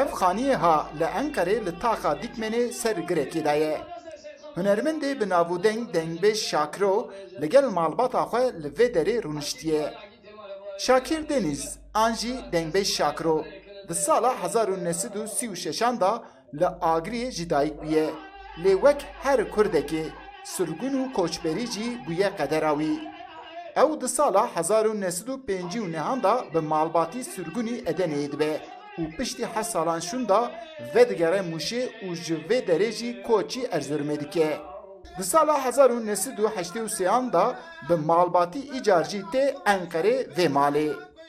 Ev xaniyê ha li Enqerê li taxa Dîkmenê ser girekê de ye. Hunermendê bi nav û deng Dengbêj Şakiro li gel malbata xwe li vê derê rûniştiye. Şakîr Denîz an jî Dengbêj Şakiro di sala hezar û neh sed û sî û şeşan de Li Agiriyê jî dayik bûye. Lê wek her kurdekê sirgûn û koçberî jî bûye qedera wî. Ew di sala hezar û neh sed û pêncî û nehan de bi malbatî sirgûnî Edeneyê dibe û piştî heft salan şûnda vedigere Mûşê û ji vê derê jî koçî Erzeromê dike. Di sala hezar û neh sed û heştê û sêan de bi malbatî îcar jî tê Enqerê vê malê.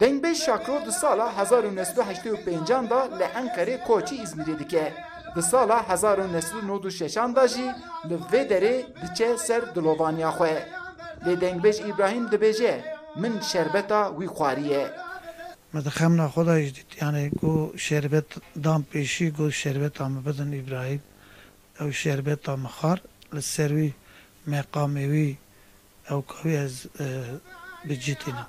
Dengbêj Şakro di sala hezar û neh sed û heştê û pêncan de li Enqerê koçî Îzmîrê dike. Di sala hezar û neh sed û nod û şeşan de jî li vê derê diçe ser dilovaniya xwe. Lê dengbêj Îbrahîm dibêje, Min şerbeta wî xwariye. Me di xemna xwe de jî dît. Yanî ku şerbet dan pêşî, got şerbeta min bidin Îbrahîm. Ew şerbeta min xwar. Li ser wî meqamê wî ew ka wî ez bicitînim.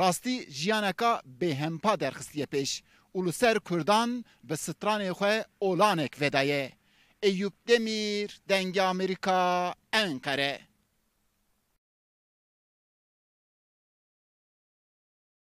Rastî jiyaneka bêhempa derxistiye pêş û li ser kurdan bi stranê xwe olanek vedaye. Eyûp Demîr, Dengê Amerîka, Enqere.